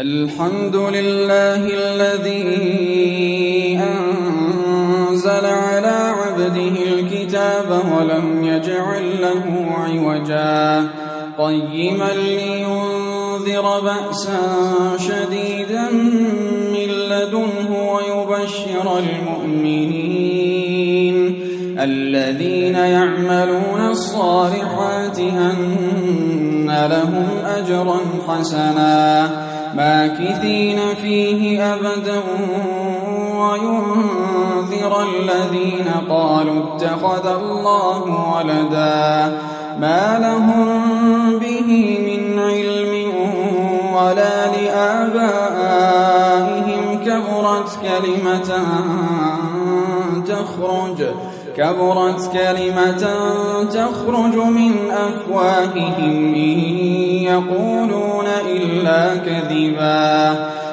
الحمد لله الذي أنزل على عبده الكتاب ولم يجعل له عوجا. قيما لينذر بأسا شديدا من لدنه ويبشر المؤمنين الذين يعملون الصالحات أن لهم أجرا حسنا. ماكثين فيه أبدا وينذر الذين قالوا اتخذ الله ولدا ما لهم به من علم ولا لآبائهم كبرت كلمة تخرج كبرت كلمة تخرج من أفواههم إن يقولون إلا كذبا.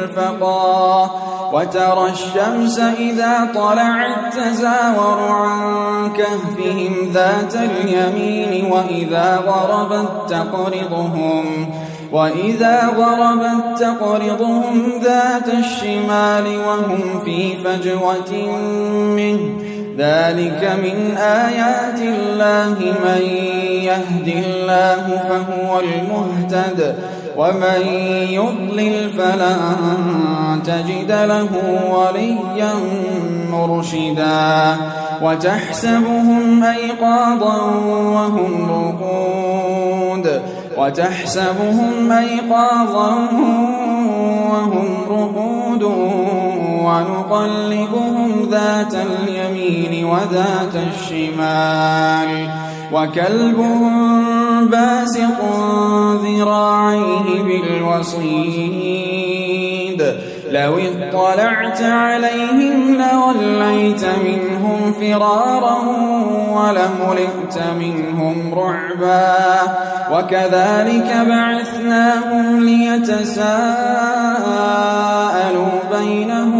مرفقا وترى الشمس إذا طلعت تزاور عن كهفهم ذات اليمين وإذا غربت تقرضهم وإذا غربت تقرضهم ذات الشمال وهم في فجوة منه. ذلك من آيات الله من يهد الله فهو المهتد ومن يضلل فلن تجد له وليا مرشدا وتحسبهم أيقاظا وهم رقود وتحسبهم أيقاظا وهم رقود ونقلبهم ذات اليمين وذات الشمال وكلبهم باسق ذراعيه بالوصيد لو اطلعت عليهم لوليت منهم فرارا ولملئت منهم رعبا وكذلك بعثناهم ليتساءلوا بينهم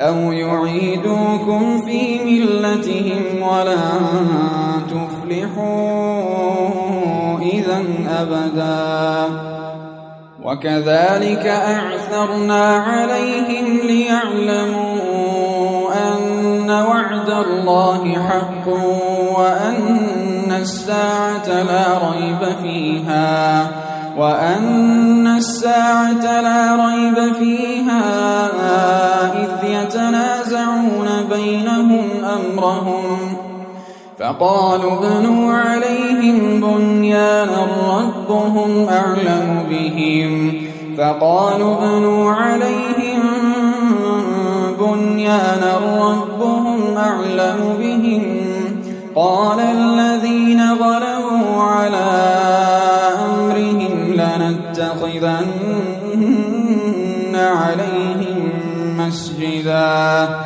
أو يعيدوكم في ملتهم ولن تفلحوا إذا أبدا. وكذلك أعثرنا عليهم ليعلموا أن وعد الله حق وأن الساعة لا ريب فيها وأن الساعة لا ريب فيها. أمرهم فقالوا ابنوا عليهم بنيانا ربهم أعلم بهم فقالوا ابنوا عليهم بنيانا ربهم أعلم بهم قال الذين غلبوا على أمرهم لنتخذن عليهم مسجدا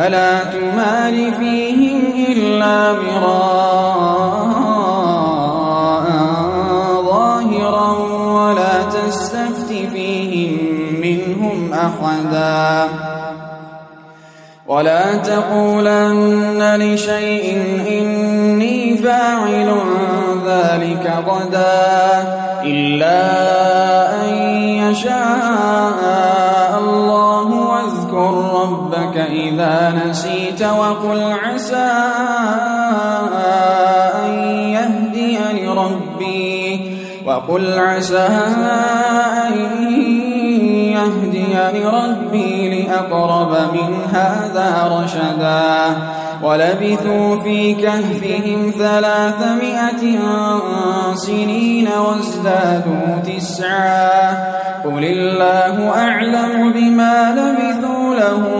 فلا تمال فيهم إلا مراء ظاهرا ولا تستفت فيهم منهم أحدا. ولا تقولن لشيء إني فاعل ذلك غدا إلا أن يشاء إذا نسيت وقل عسى أن يهديني ربي وقل عسى أن يهديني ربي لأقرب من هذا رشدا ولبثوا في كهفهم ثلاثمائة سنين وازدادوا تسعا قل الله أعلم بما لبثوا له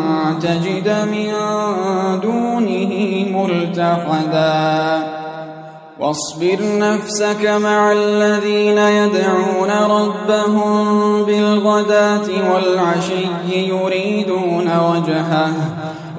تجد من دونه ملتحدا. واصبر نفسك مع الذين يدعون ربهم بالغداة والعشي يريدون وجهه.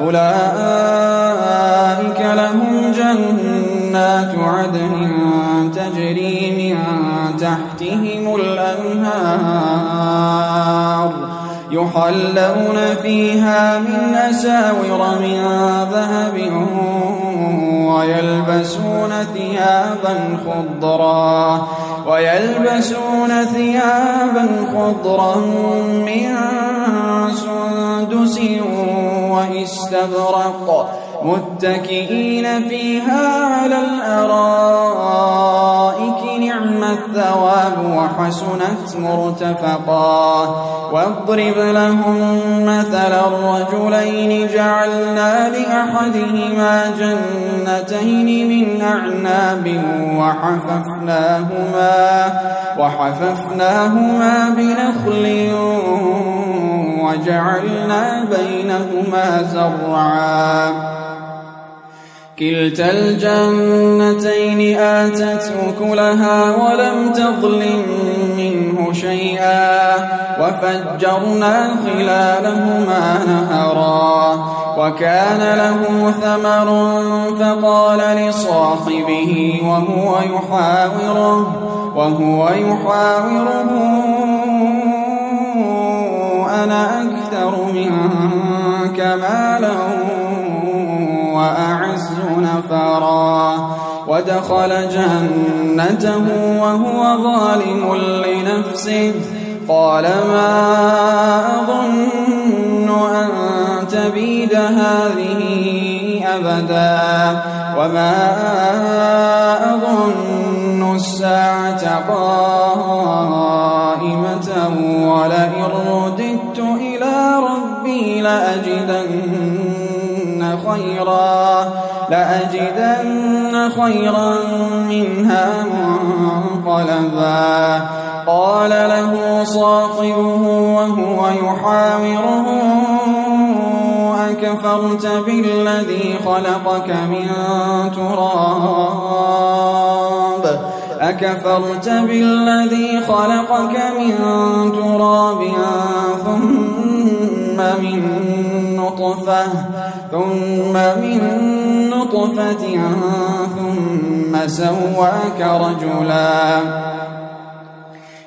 أولئك لهم جنات عدن تجري من تحتهم الأنهار يحلون فيها من أساور من ذهب ويلبسون ثيابا خضرا ويلبسون ثيابا خضرا من سندس واستبرق متكئين فيها على الأرائك نعم الثواب وحسنت مرتفقا. واضرب لهم مثل الرجلين جعلنا لأحدهما جنتين من أعناب وحففناهما وحففناهما بنخل وجعلنا بينهما زرعا. كلتا الجنتين آتت أكلها ولم تظلم منه شيئا. وفجرنا خلالهما نهرا. وكان له ثمر فقال لصاحبه وهو يحاوره وهو يحاوره أنا أكثر منك مالا وأعز نفرا. ودخل جنته وهو ظالم لنفسه. قال ما أظن أن تبيد هذه أبدا. وما أظن الساعة قائمة ولئن رددت ربي لأجدن خيرا لأجدن خيرا منها منقلبا. قال له صاحبه وهو يحاوره أكفرت بالذي خلقك من تراب؟ أكفرت بالذي خلقك من تراب؟ نطفة ثم من نطفة ثم سواك رجلا.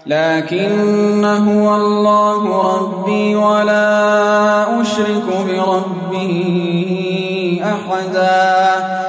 لكن هو الله ربي ولا أشرك بربي أحدا.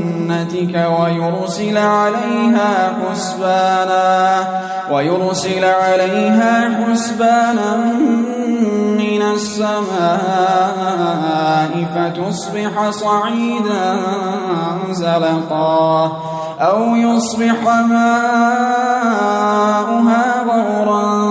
ويرسل عليها حسبانا ويرسل عليها حسبانا من السماء فتصبح صعيدا زلقا أو يصبح ماؤها غورا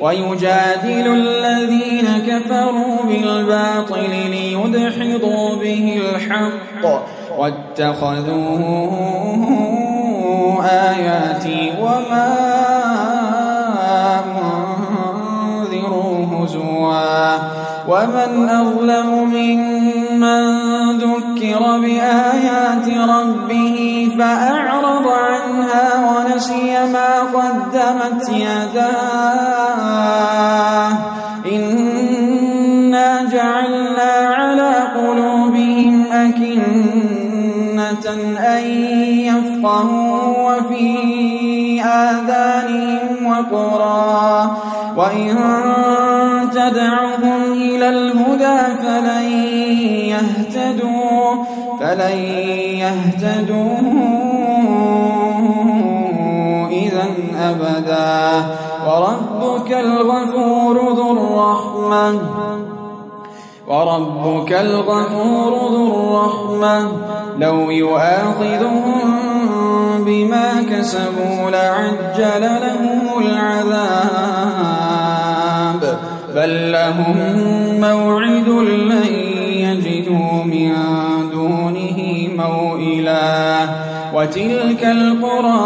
ويجادل الذين كفروا بالباطل ليدحضوا به الحق. واتخذوا آياتي وما ومن أظلم ممن ذكر بآيات ربه فأعرض عنها ونسي ما قدمت يداه. إنا جعلنا على قلوبهم أكنة أن يفقهوا وفي آذانهم وقرا. وإن يدعهم إلى الهدى فلن يهتدوا فلن يهتدوا إذا أبدا. وربك الغفور ذو الرحمة. وربك الغفور ذو الرحمة. لو يؤاخذهم بما كسبوا لعجل لهم العذاب. بل لهم موعد لن يجدوا من دونه موئلا وتلك القرى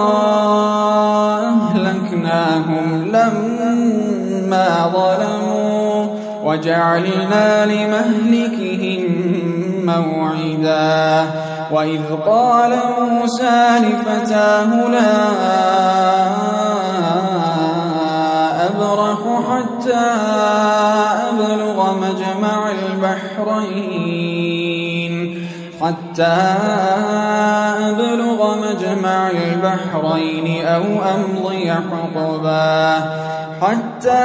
أهلكناهم لما ظلموا وجعلنا لمهلكهم موعدا وإذ قال موسى لفتاه لا البحرين. حتى أبلغ مجمع البحرين أو أمضي حقبا. حتى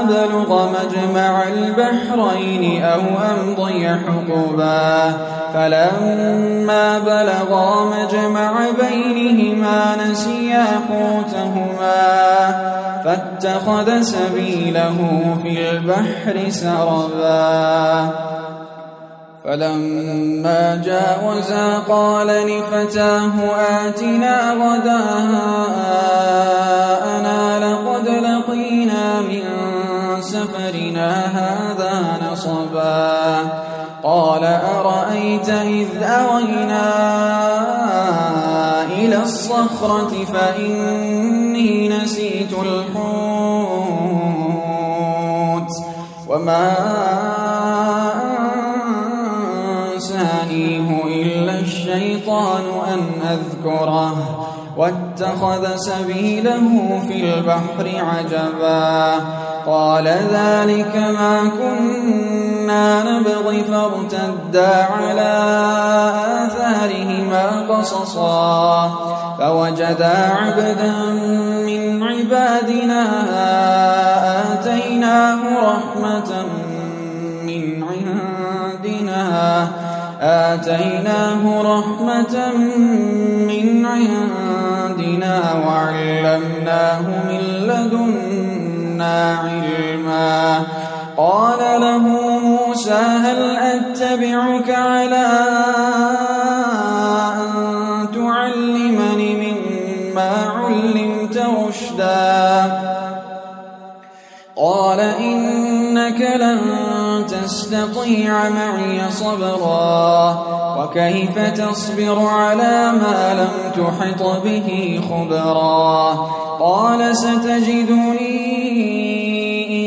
أبلغ مجمع البحرين أو أمضي حقبا. فلما بلغا مجمع بينهما نسيا حوتهما فاتخذ سبيله في البحر سربا. فلما جاوزا قال لفتاه آتنا غداءنا الصخرة فإني نسيت الحوت وما أنسانيه إلا الشيطان أن أذكره واتخذ سبيله في البحر عجبا قال ذلك ما كنا نبغي فارتدا على آثارهما قصصا فوجدا عبدا من عبادنا آتيناه رحمة من عندنا. آتيناه رحمة من عندنا وعلمناه من لدنا علما. قال له موسى هل أتبعك تستطيع معي صبرا وكيف تصبر على ما لم تحط به خبرا قال ستجدني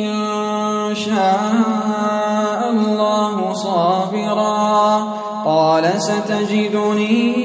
إن شاء الله صابرا قال ستجدني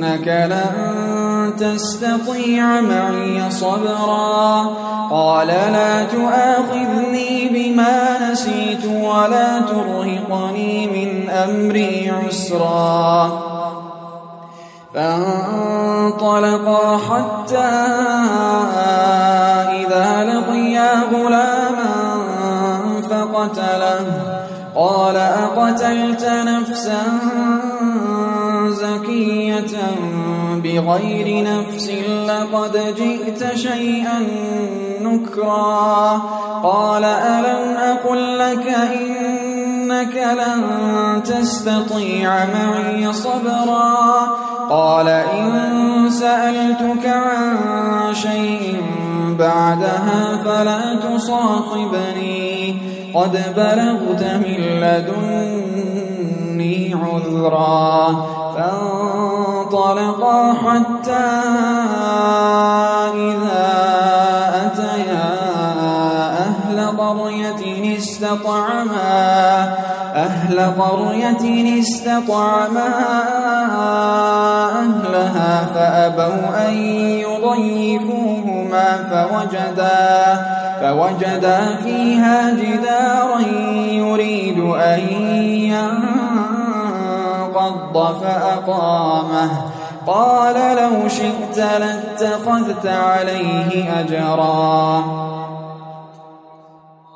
إنك لن تستطيع معي صبرا. قال لا تؤاخذني بما نسيت ولا ترهقني من أمري عسرا. فانطلقا حتى إذا لقيا غلاما فقتله. قال أقتلت نفسا زكية بغير نفس لقد جئت شيئا نكرا قال ألم أقل لك إنك لن تستطيع معي صبرا قال إن سألتك عن شيء بعدها فلا تصاحبني. قد بلغت من لدني عذرا. فانطلقا حتى إذا أتيا أهل قرية استطعما. أهل قرية استطعما أهلها فأبوا أن يضيفوهما فوجدا فوجدا فيها جدارا يريد أن ينقض فأقامه. قال لو شئت لاتخذت عليه أجرا.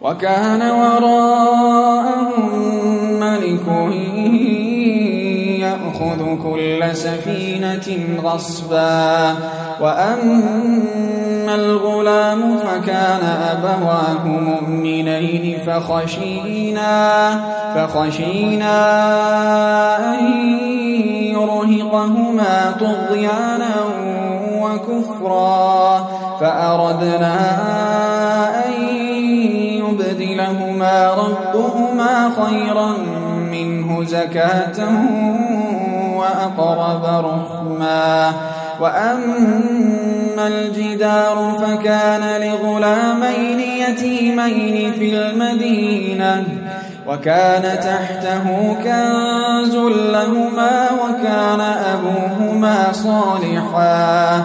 وكان وراءهم ملك يأخذ كل سفينة غصبا. وأما الغلام فكان أبواه مؤمنين فخشينا فخشينا أن يرهقهما طغيانا وكفرا. فأردنا أن يبدلهما ربهما خيرا منه زكاة وأقرب رحما وأما الجدار فكان لغلامين يتيمين في المدينة وكان تحته كنز لهما وكان أبوهما صالحا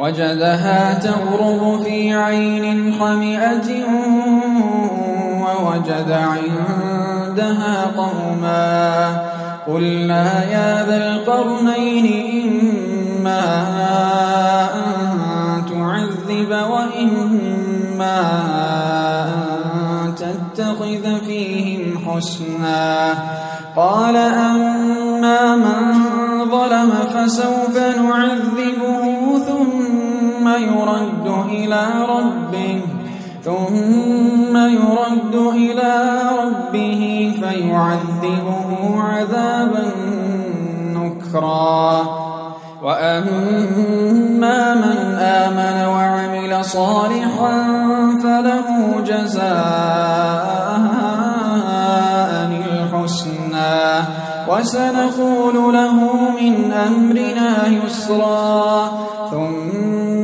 وجدها تغرب في عين حمئة ووجد عندها قوما قلنا يا ذا القرنين إما أن تعذب وإما أن تتخذ فيهم حسنا. قال أما من ظلم فسوف نعذبه ثم يرد إلى ربه ثم يرد إلى ربه فيعذبه عذابا نكرا. وأما من آمن وعمل صالحا فله جزاء الحسنى. وسنقول له من أمرنا يسرا ثم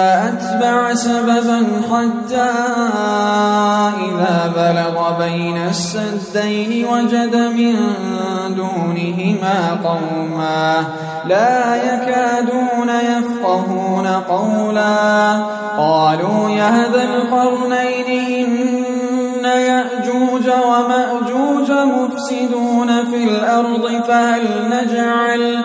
أتبع سببا حتى إذا بلغ بين السدين وجد من دونهما قوما لا يكادون يفقهون قولا قالوا يا ذا القرنين إن يأجوج ومأجوج مفسدون في الأرض فهل نجعل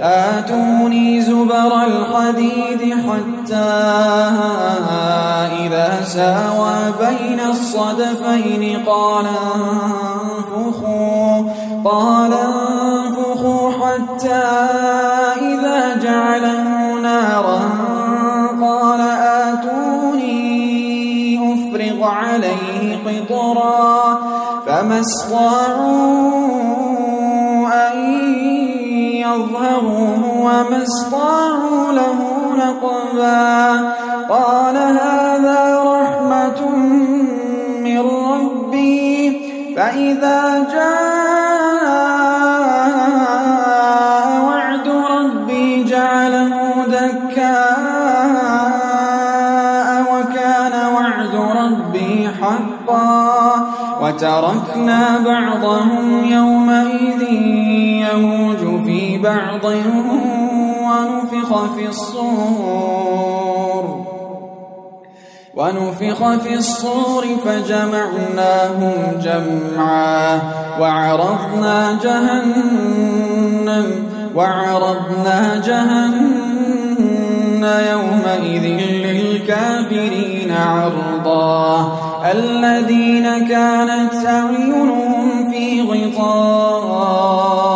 آتوني زبر الحديد حتى إذا ساوى بين الصدفين قال أنفخوا قال أنفخوا حتى إذا جعله نارا. قال آتوني أفرغ عليه قطرا. فما استطاعوا يظهروه وما استطاعوا له نقبا. قال هذا رحمة من ربي. فإذا جاء وعد ربي جعله دكاء وكان وعد ربي حقا. وتركنا بعضهم يومئذ يموج بعض ونفخ في الصور. ونفخ في الصور فجمعناهم جمعا وعرضنا جهنم وعرضنا جهنم يومئذ للكافرين عرضا. الذين كانت أعينهم في غطاء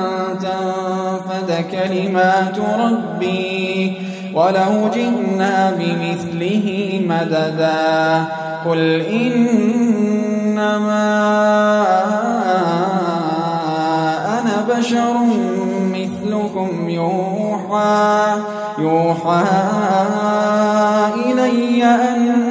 تنفد كلمات ربي ولو جئنا بمثله مددا قل إنما أنا بشر مثلكم يوحى يوحى إلي أنما